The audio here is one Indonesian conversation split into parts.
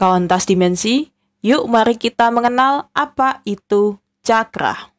Kawan tas dimensi, yuk mari kita mengenal apa itu cakra.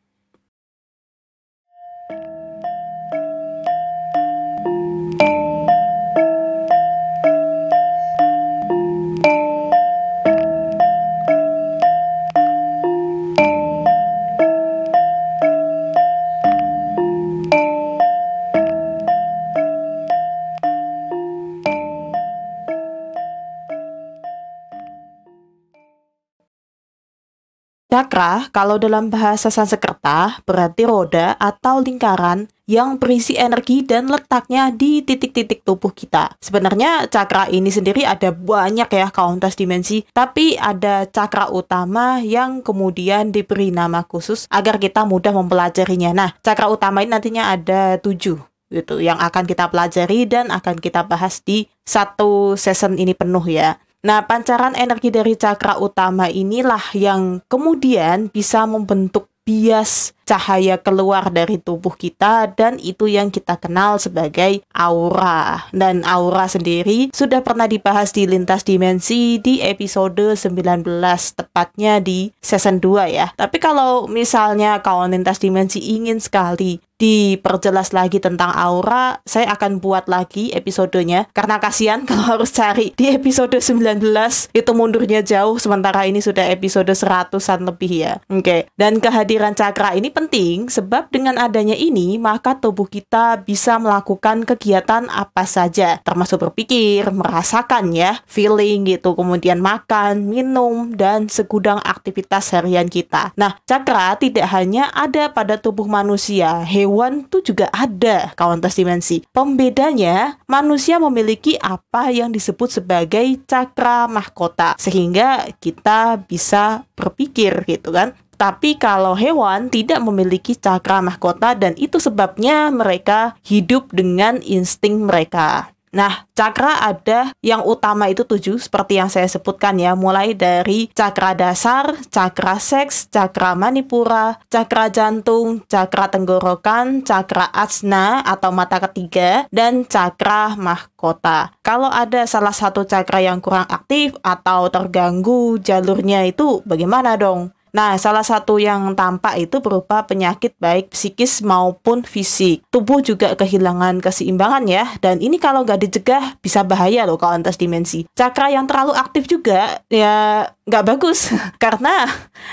Cakra, kalau dalam bahasa Sanskerta, berarti roda atau lingkaran yang berisi energi dan letaknya di titik-titik tubuh kita. Sebenarnya cakra ini sendiri ada banyak ya kauntas dimensi, tapi ada cakra utama yang kemudian diberi nama khusus agar kita mudah mempelajarinya. Nah, cakra utama ini nantinya ada tujuh gitu yang akan kita pelajari dan akan kita bahas di satu season ini penuh ya. Nah, pancaran energi dari cakra utama inilah yang kemudian bisa membentuk bias cahaya keluar dari tubuh kita dan itu yang kita kenal sebagai aura. Dan aura sendiri sudah pernah dibahas di lintas dimensi di episode 19 tepatnya di season 2 ya. Tapi kalau misalnya kawan lintas dimensi ingin sekali diperjelas lagi tentang aura, saya akan buat lagi episodenya karena kasihan kalau harus cari di episode 19 itu mundurnya jauh sementara ini sudah episode 100-an lebih ya. Oke. Okay. Dan kehadiran cakra ini penting sebab dengan adanya ini maka tubuh kita bisa melakukan kegiatan apa saja termasuk berpikir, merasakan ya, feeling gitu, kemudian makan, minum dan segudang aktivitas harian kita. Nah, cakra tidak hanya ada pada tubuh manusia, hewan tuh juga ada kawan tes dimensi. Pembedanya, manusia memiliki apa yang disebut sebagai cakra mahkota sehingga kita bisa berpikir gitu kan tapi kalau hewan tidak memiliki cakra mahkota dan itu sebabnya mereka hidup dengan insting mereka. Nah, cakra ada yang utama itu tujuh seperti yang saya sebutkan ya, mulai dari cakra dasar, cakra seks, cakra manipura, cakra jantung, cakra tenggorokan, cakra asna atau mata ketiga, dan cakra mahkota. Kalau ada salah satu cakra yang kurang aktif atau terganggu jalurnya itu bagaimana dong? Nah, salah satu yang tampak itu berupa penyakit baik psikis maupun fisik. Tubuh juga kehilangan keseimbangan ya, dan ini kalau nggak dicegah bisa bahaya loh kalau antas dimensi. Cakra yang terlalu aktif juga ya nggak bagus, karena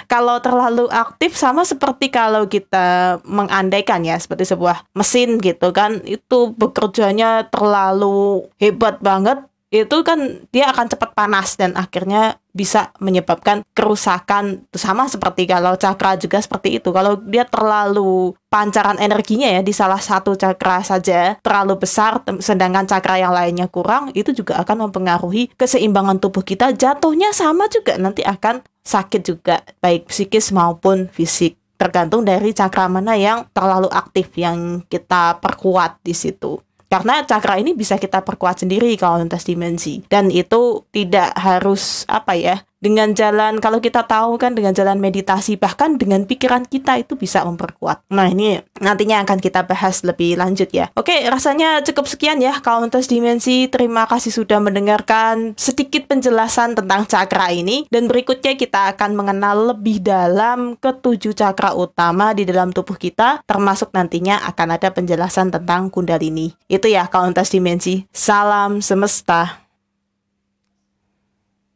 kalau terlalu aktif sama seperti kalau kita mengandaikan ya, seperti sebuah mesin gitu kan, itu bekerjanya terlalu hebat banget, itu kan dia akan cepat panas dan akhirnya bisa menyebabkan kerusakan. Sama seperti kalau cakra juga seperti itu. Kalau dia terlalu pancaran energinya ya di salah satu cakra saja terlalu besar sedangkan cakra yang lainnya kurang itu juga akan mempengaruhi keseimbangan tubuh kita. Jatuhnya sama juga nanti akan sakit juga baik psikis maupun fisik. Tergantung dari cakra mana yang terlalu aktif yang kita perkuat di situ karena cakra ini bisa kita perkuat sendiri kalau lintas dimensi. Dan itu tidak harus apa ya dengan jalan kalau kita tahu kan dengan jalan meditasi bahkan dengan pikiran kita itu bisa memperkuat. Nah ini nantinya akan kita bahas lebih lanjut ya. Oke rasanya cukup sekian ya Countess Dimensi. Terima kasih sudah mendengarkan sedikit penjelasan tentang cakra ini dan berikutnya kita akan mengenal lebih dalam ketujuh cakra utama di dalam tubuh kita termasuk nantinya akan ada penjelasan tentang kundalini. Itu ya Countess Dimensi. Salam semesta.